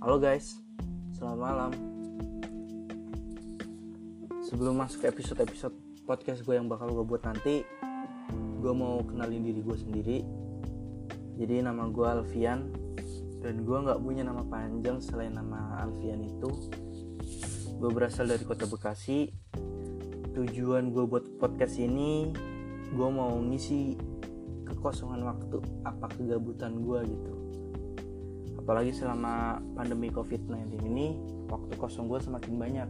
Halo guys, selamat malam. Sebelum masuk ke episode-episode podcast gue yang bakal gue buat nanti, gue mau kenalin diri gue sendiri. Jadi nama gue Alfian dan gue nggak punya nama panjang selain nama Alfian itu. Gue berasal dari kota Bekasi. Tujuan gue buat podcast ini, gue mau ngisi kekosongan waktu apa kegabutan gue gitu apalagi selama pandemi covid-19 ini waktu kosong gue semakin banyak.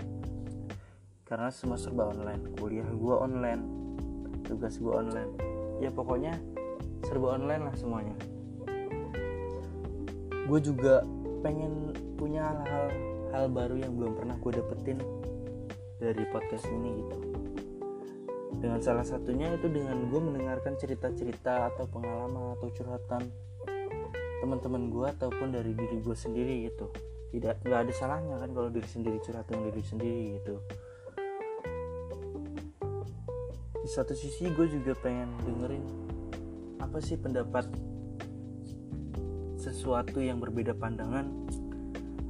Karena semua serba online. Kuliah gue online. Tugas gue online. Ya pokoknya serba online lah semuanya. Gue juga pengen punya hal-hal hal baru yang belum pernah gue dapetin dari podcast ini gitu. Dengan salah satunya itu dengan gue mendengarkan cerita-cerita atau pengalaman atau curhatan teman-teman gue ataupun dari diri gue sendiri gitu. Tidak nggak ada salahnya kan kalau diri sendiri curhatin diri sendiri gitu. Di satu sisi gue juga pengen dengerin apa sih pendapat sesuatu yang berbeda pandangan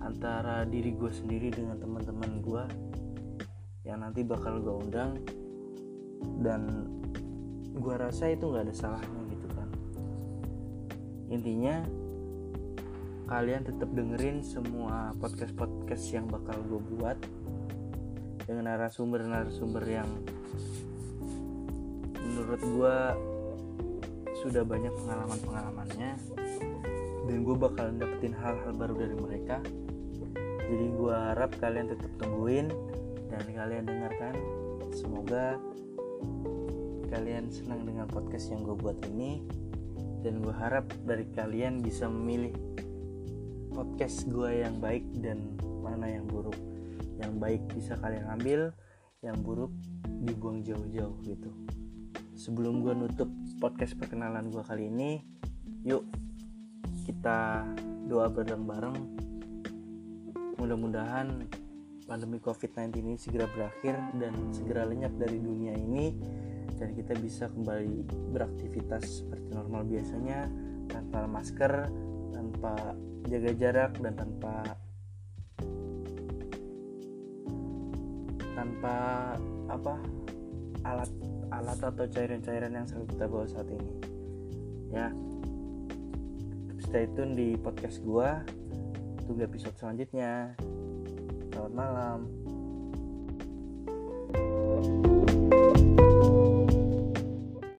antara diri gue sendiri dengan teman-teman gue yang nanti bakal gue undang. Dan gue rasa itu nggak ada salahnya gitu intinya kalian tetap dengerin semua podcast-podcast yang bakal gue buat dengan narasumber-narasumber yang menurut gue sudah banyak pengalaman-pengalamannya dan gue bakalan dapetin hal-hal baru dari mereka. Jadi gue harap kalian tetap tungguin dan kalian dengarkan. Semoga kalian senang dengan podcast yang gue buat ini dan gue harap dari kalian bisa memilih podcast gue yang baik dan mana yang buruk. Yang baik bisa kalian ambil yang buruk dibuang jauh-jauh gitu. Sebelum gue nutup podcast perkenalan gue kali ini yuk kita doa bareng-bareng. Mudah-mudahan pandemi covid-19 ini segera berakhir dan segera lenyap dari dunia ini dan kita bisa kembali beraktivitas seperti normal biasanya tanpa masker tanpa jaga jarak dan tanpa tanpa apa alat alat atau cairan-cairan yang selalu kita bawa saat ini. Ya. Stay tune di podcast gua tunggu episode selanjutnya. Selamat malam